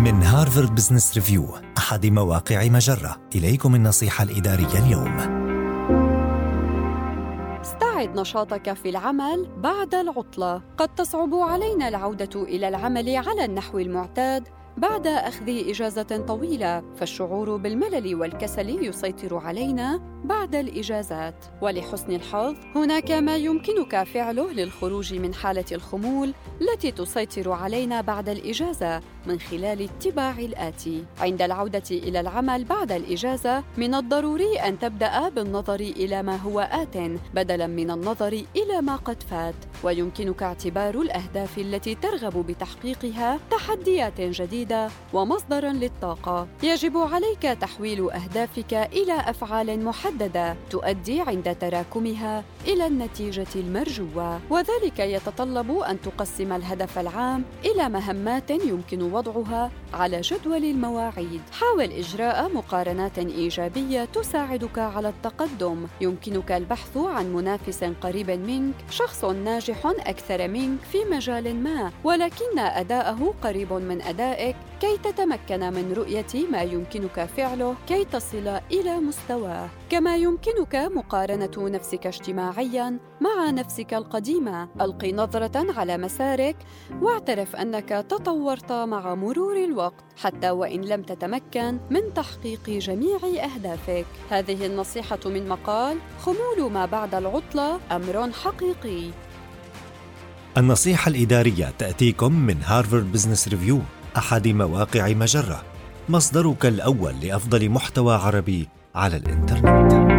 من هارفارد بزنس ريفيو أحد مواقع مجرة. إليكم النصيحة الإدارية اليوم. استعد نشاطك في العمل بعد العطلة. قد تصعب علينا العودة إلى العمل على النحو المعتاد. بعد أخذ إجازة طويلة فالشعور بالملل والكسل يسيطر علينا بعد الإجازات. ولحسن الحظ هناك ما يمكنك فعله للخروج من حالة الخمول التي تسيطر علينا بعد الإجازة من خلال اتباع الآتي. عند العودة إلى العمل بعد الإجازة من الضروري أن تبدأ بالنظر إلى ما هو آت بدلاً من النظر إلى ما قد فات. ويمكنك اعتبار الأهداف التي ترغب بتحقيقها تحديات جديدة ومصدراً للطاقة. يجب عليك تحويل أهدافك إلى أفعال محددة تؤدي عند تراكمها إلى النتيجة المرجوة. وذلك يتطلب أن تقسم الهدف العام إلى مهمات يمكن وضعها على جدول المواعيد. حاول إجراء مقارنات إيجابية تساعدك على التقدم. يمكنك البحث عن منافس قريب منك شخص ناجح أكثر منك في مجال ما ولكن أداءه قريب من أدائك كي تتمكن من رؤية ما يمكنك فعله كي تصل إلى مستواه. كما يمكنك مقارنة نفسك اجتماعياً مع نفسك القديمة. ألقي نظرة على مسارك واعترف أنك تطورت مع مرور الوقت حتى وإن لم تتمكن من تحقيق جميع أهدافك. هذه النصيحة من مقال خمول ما بعد العطلة أمر حقيقي. النصيحة الإدارية تأتيكم من هارفارد بزنس ريفيو أحد مواقع مجرة مصدرك الأول لأفضل محتوى عربي على الإنترنت.